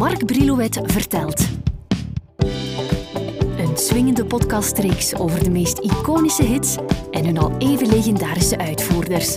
Mark Brilouet vertelt. Een swingende podcastreeks over de meest iconische hits en hun al even legendarische uitvoerders.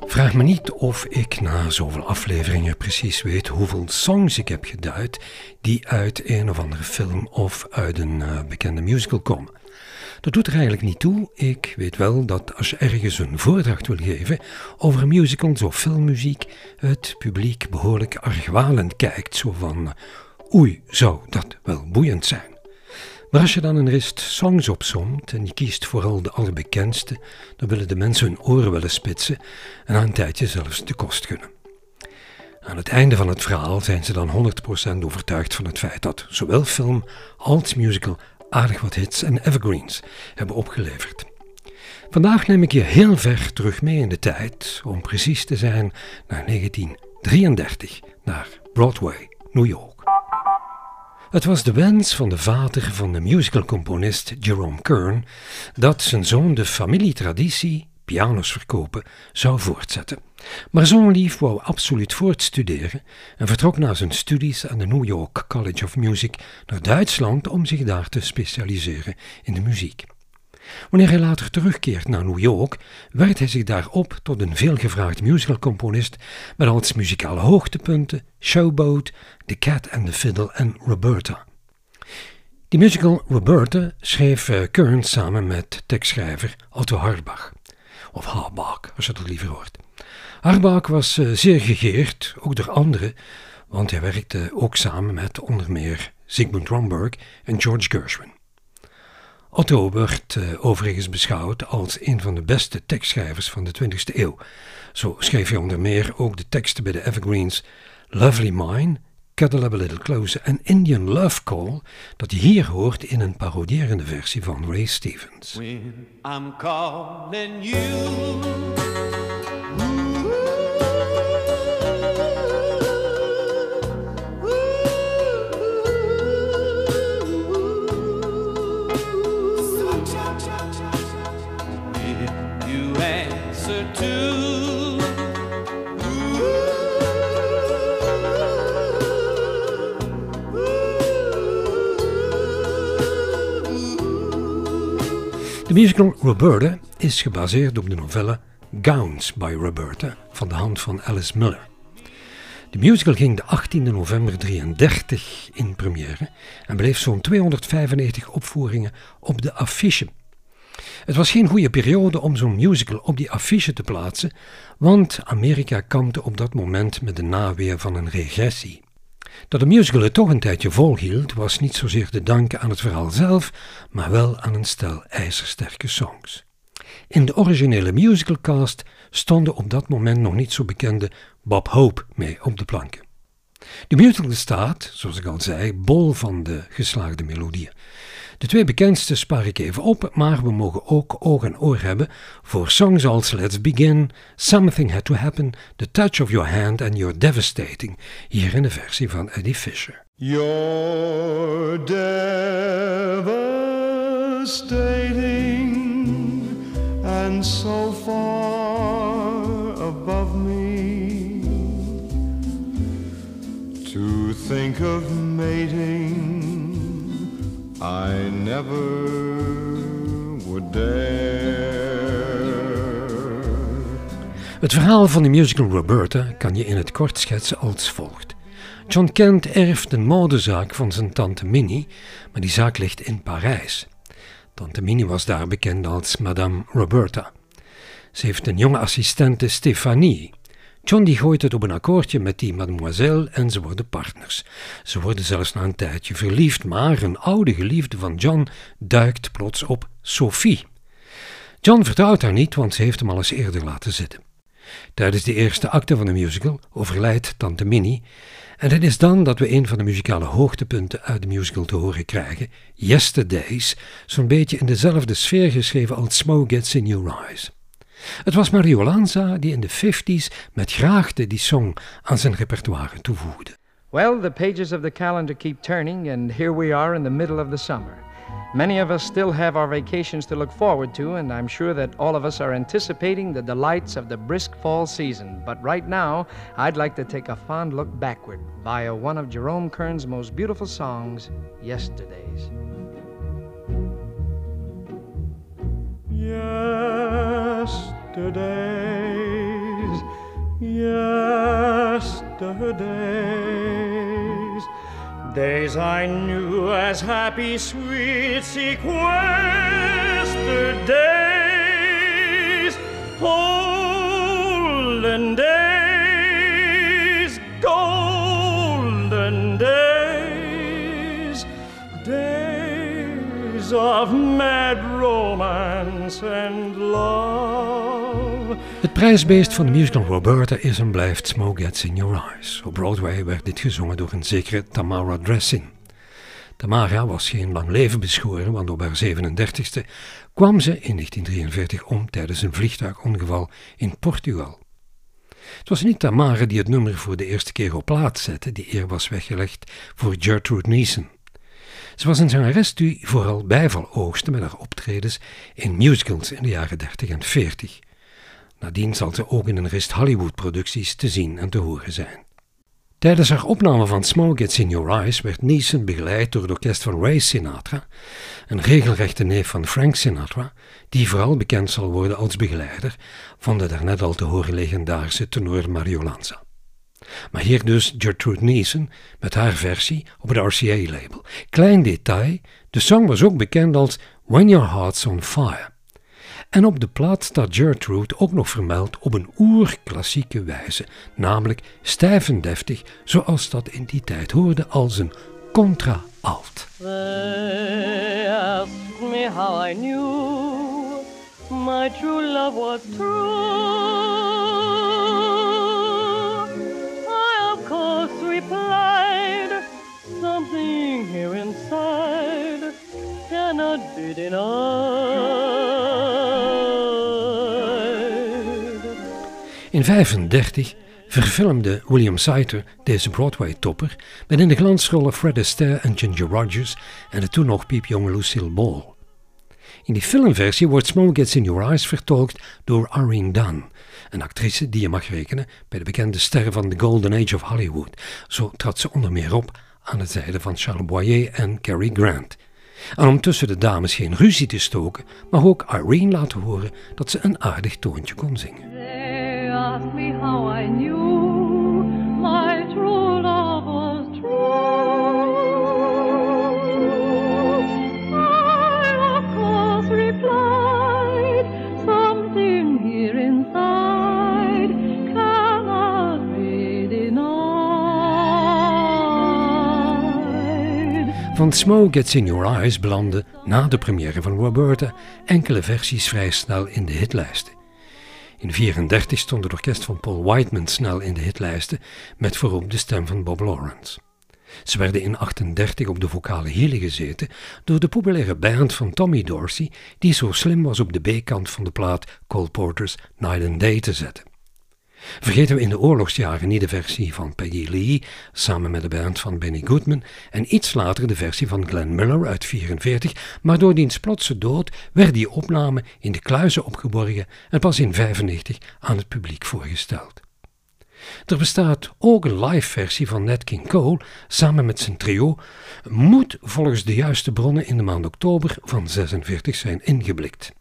Vraag me niet of ik na zoveel afleveringen precies weet hoeveel songs ik heb geduid die uit een of andere film of uit een uh, bekende musical komen. Dat doet er eigenlijk niet toe. Ik weet wel dat als je ergens een voordracht wil geven over musicals of filmmuziek, het publiek behoorlijk argwalend kijkt. Zo van, oei, zou dat wel boeiend zijn. Maar als je dan een rest songs opzomt en je kiest vooral de allerbekendste, dan willen de mensen hun oren willen spitsen en aan een tijdje zelfs de kost gunnen. Aan het einde van het verhaal zijn ze dan 100% overtuigd van het feit dat zowel film als musical aardig wat hits en evergreens hebben opgeleverd. Vandaag neem ik je heel ver terug mee in de tijd, om precies te zijn naar 1933, naar Broadway, New York. Het was de wens van de vader van de musicalcomponist Jerome Kern dat zijn zoon de familietraditie, pianos verkopen, zou voortzetten. Maar zoon lief wou absoluut voortstuderen en vertrok na zijn studies aan de New York College of Music naar Duitsland om zich daar te specialiseren in de muziek. Wanneer hij later terugkeert naar New York, werd hij zich daarop tot een veelgevraagd musicalcomponist met als muzikale hoogtepunten Showboat, The Cat and the Fiddle en Roberta. Die musical Roberta schreef Kern samen met tekstschrijver Otto Harbach. Of Harbach, als je dat liever hoort. Harbach was uh, zeer gegeerd, ook door anderen, want hij werkte ook samen met onder meer Sigmund Romberg en George Gershwin. Otto werd uh, overigens beschouwd als een van de beste tekstschrijvers van de 20e eeuw. Zo schreef hij onder meer ook de teksten bij de Evergreens Lovely Mine, Cuddle Up a Little Closer en Indian Love Call, dat je hier hoort in een parodierende versie van Ray Stevens. I'm calling you De musical Roberta is gebaseerd op de novelle Gowns by Roberta van de hand van Alice Miller. De musical ging de 18 november 33 in première en bleef zo'n 295 opvoeringen op de affiche. Het was geen goede periode om zo'n musical op die affiche te plaatsen, want Amerika kampte op dat moment met de naweer van een regressie. Dat de musical het toch een tijdje volhield, was niet zozeer te danken aan het verhaal zelf, maar wel aan een stel ijzersterke songs. In de originele musicalcast stonden op dat moment nog niet zo bekende Bob Hope mee op de planken. De musical staat, zoals ik al zei, bol van de geslaagde melodieën. De twee bekendste spaar ik even op, maar we mogen ook oog en oor hebben voor songs als Let's Begin, Something Had to Happen, The Touch of Your Hand and You're Devastating, hier in de versie van Eddie Fisher. You're devastating and so far above me to think of mating I never would dare. Het verhaal van de musical Roberta kan je in het kort schetsen als volgt. John Kent erft een modezaak van zijn tante Minnie, maar die zaak ligt in Parijs. Tante Minnie was daar bekend als Madame Roberta. Ze heeft een jonge assistente Stephanie. John die gooit het op een akkoordje met die mademoiselle en ze worden partners. Ze worden zelfs na een tijdje verliefd, maar een oude geliefde van John duikt plots op Sophie. John vertrouwt haar niet, want ze heeft hem al eens eerder laten zitten. Tijdens de eerste acte van de musical overlijdt tante Minnie en het is dan dat we een van de muzikale hoogtepunten uit de musical te horen krijgen, Yesterdays, zo'n beetje in dezelfde sfeer geschreven als Smoke Gets in Your Eyes. Het was Mario Lanza die in de 50s met graagte die song aan zijn repertoire toevoegde. Well, the pages of the calendar keep turning and here we are in the middle of the summer. Many of us still have our vacations to look forward to, and I'm sure that all of us are anticipating the delights of the brisk fall season. But right now, I'd like to take a fond look backward via one of Jerome Kern's most beautiful songs, Yesterdays. Yesterdays, yesterdays. Days I knew as happy, sweet, sequestered days, golden days, golden days, days of mad romance and love. Het prijsbeest van de musical Roberta is en blijft Smoke Gets in Your Eyes. Op Broadway werd dit gezongen door een zekere Tamara Dressing. Tamara was geen lang leven beschoren, want op haar 37ste kwam ze in 1943 om tijdens een vliegtuigongeval in Portugal. Het was niet Tamara die het nummer voor de eerste keer op plaats zette, die eer was weggelegd voor Gertrude Neeson. Ze was een zangeres die vooral bijval oogste met haar optredens in musicals in de jaren 30 en 40. Nadien zal ze ook in een rest Hollywood-producties te zien en te horen zijn. Tijdens haar opname van Smoke Gets in Your Eyes werd Neeson begeleid door het orkest van Ray Sinatra, een regelrechte neef van Frank Sinatra, die vooral bekend zal worden als begeleider van de daarnet al te horen legendarische tenor Mario Lanza. Maar hier dus Gertrude Neeson met haar versie op het RCA-label. Klein detail, de song was ook bekend als When Your Heart's on Fire. En op de plaat staat Gertrude ook nog vermeld op een oerklassieke wijze, namelijk stijf en deftig, zoals dat in die tijd hoorde als een contra-alt. They asked me how I knew my true love was true. I, of course, replied something here inside cannot be denied. 1935 verfilmde William Saiter deze Broadway-topper met in de glansrollen Fred Astaire en Ginger Rogers en de toen nog piepjonge Lucille Ball. In die filmversie wordt Smoke Gets in Your Eyes vertolkt door Irene Dunn, een actrice die je mag rekenen bij de bekende sterren van The Golden Age of Hollywood. Zo trad ze onder meer op aan de zijde van Charles Boyer en Cary Grant. En om tussen de dames geen ruzie te stoken, mag ook Irene laten horen dat ze een aardig toontje kon zingen. How I knew my true love was true. I, of course, replied something here inside cannot be denied. Van Smoke Gets in Your Eyes belanden na de première van Roberta enkele versies vrij snel in de hitlijsten. In 1934 stond het orkest van Paul Whiteman snel in de hitlijsten met voorop de stem van Bob Lawrence. Ze werden in 1938 op de vocale hielen gezeten door de populaire band van Tommy Dorsey, die zo slim was op de B-kant van de plaat Cole Porter's Night and Day te zetten. Vergeten we in de oorlogsjaren niet de versie van Peggy Lee samen met de band van Benny Goodman en iets later de versie van Glenn Miller uit 1944, maar door diens plotse dood werd die opname in de kluizen opgeborgen en pas in 1995 aan het publiek voorgesteld. Er bestaat ook een live versie van Nat King Cole samen met zijn trio, moet volgens de juiste bronnen in de maand oktober van 46 zijn ingeblikt.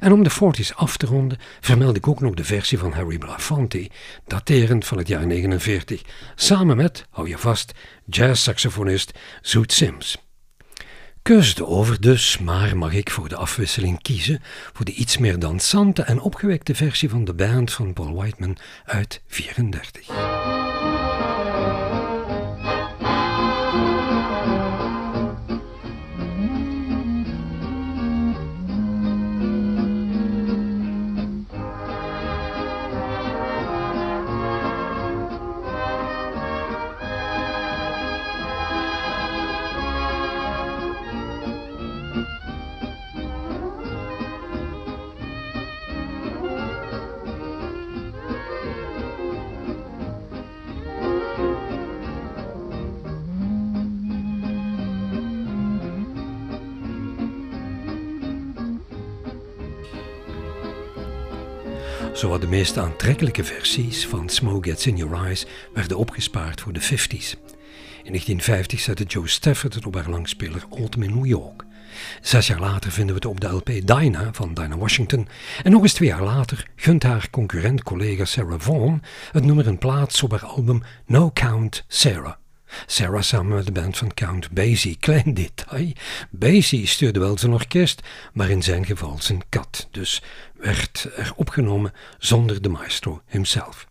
En om de 40s af te ronden, vermeld ik ook nog de versie van Harry Belafonte, daterend van het jaar 49, samen met, hou je vast, jazzsaxofonist Zoet Sims. Keuze over dus, maar mag ik voor de afwisseling kiezen voor de iets meer dansante en opgewekte versie van de band van Paul Whiteman uit 34. Zowat de meest aantrekkelijke versies van Smoke Gets In Your Eyes werden opgespaard voor de 50s. In 1950 zette Joe Stafford het op haar langspeler in New York. Zes jaar later vinden we het op de LP Dinah van Dinah Washington. En nog eens twee jaar later gunt haar concurrent-collega Sarah Vaughan het nummer een plaats op haar album No Count Sarah. Sarah samen met de band van Count Basie. Klein detail. Basie stuurde wel zijn orkest, maar in zijn geval zijn kat. Dus werd er opgenomen zonder de maestro himself.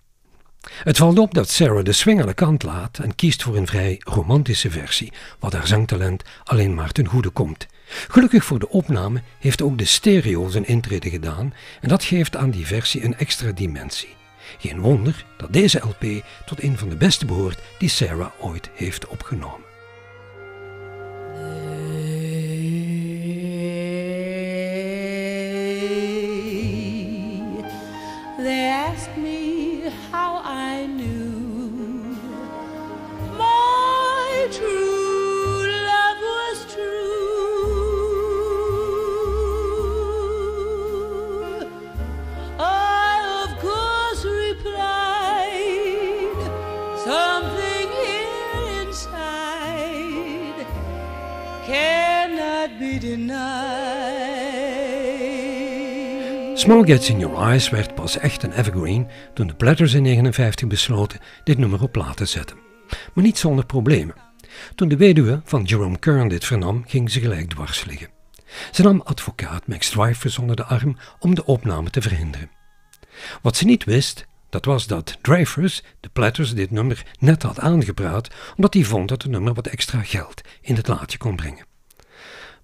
Het valt op dat Sarah de swing aan kant laat en kiest voor een vrij romantische versie, wat haar zangtalent alleen maar ten goede komt. Gelukkig voor de opname heeft ook de stereo zijn intrede gedaan en dat geeft aan die versie een extra dimensie. Geen wonder dat deze LP tot een van de beste behoort die Sarah ooit heeft opgenomen. Asked me how I knew. My true Small Gets in Your Eyes werd pas echt een evergreen toen de Platters in 1959 besloten dit nummer op plaat te zetten. Maar niet zonder problemen. Toen de weduwe van Jerome Kern dit vernam, ging ze gelijk dwars liggen. Ze nam advocaat Max Dreyfus onder de arm om de opname te verhinderen. Wat ze niet wist, dat was dat Dreyfus de Platters dit nummer net had aangepraat, omdat hij vond dat het nummer wat extra geld in het laadje kon brengen.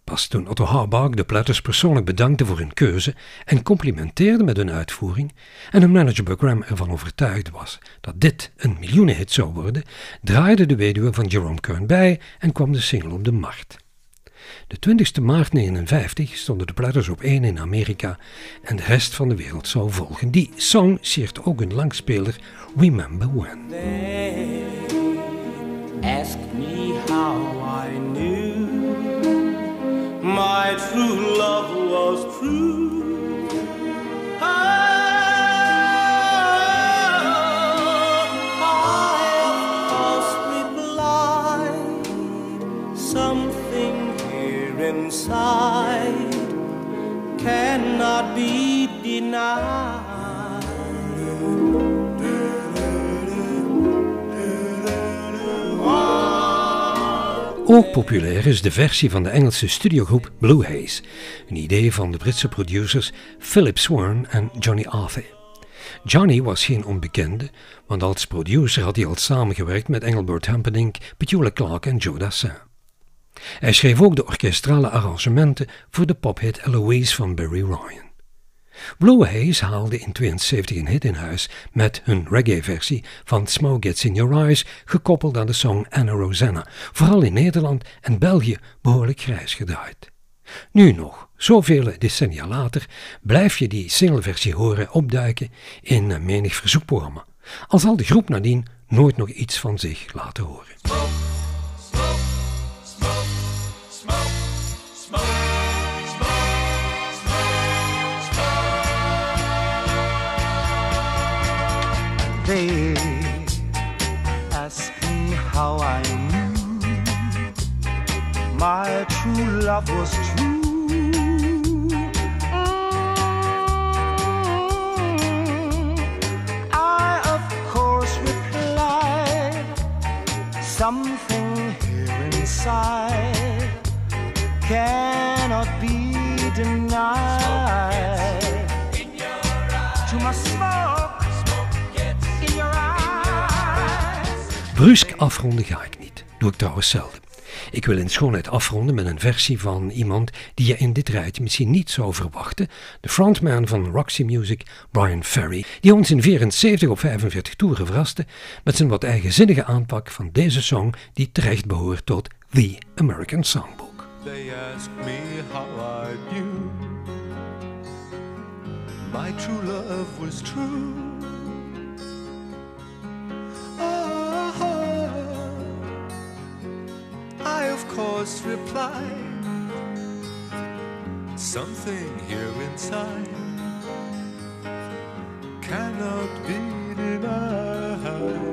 Pas toen Otto Harbach de Platters persoonlijk bedankte voor hun keuze en complimenteerde met hun uitvoering en hun manager Buck Graham ervan overtuigd was dat dit een miljoenenhit zou worden, draaide de weduwe van Jerome Kern bij en kwam de single op de markt. De 20 maart 1959 stonden de Platters op 1 in Amerika en de rest van de wereld zou volgen. Die song siert ook een langspeler Remember When. Ask me how I knew my true love was true. Populair is de versie van de Engelse studiogroep Blue Haze, een idee van de Britse producers Philip Swan en Johnny Arthur. Johnny was geen onbekende, want als producer had hij al samengewerkt met Engelbert Humperdinck, Petula Clark en Joe Dassin. Hij schreef ook de orkestrale arrangementen voor de pophit Eloise van Barry Ryan. Blue Haze haalde in 72 een hit in huis met hun reggae-versie van Smoke Gets In Your Eyes, gekoppeld aan de song Anna Rosanna, vooral in Nederland en België behoorlijk grijs gedraaid. Nu nog, zoveel decennia later, blijf je die singleversie horen opduiken in menig verzoekprogramma, al zal de groep nadien nooit nog iets van zich laten horen. They ask me how I knew my true love was true. I, of course, replied something here inside cannot be denied. To my smoke Brusk afronden ga ik niet. Doe ik trouwens zelden. Ik wil in schoonheid afronden met een versie van iemand die je in dit rijtje misschien niet zou verwachten. De frontman van Roxy Music, Brian Ferry, die ons in 74 op 45 toeren verraste met zijn wat eigenzinnige aanpak van deze song die terecht behoort tot The American Songbook. They ask me how I knew my true love was true. of course, replied Something here inside cannot be denied.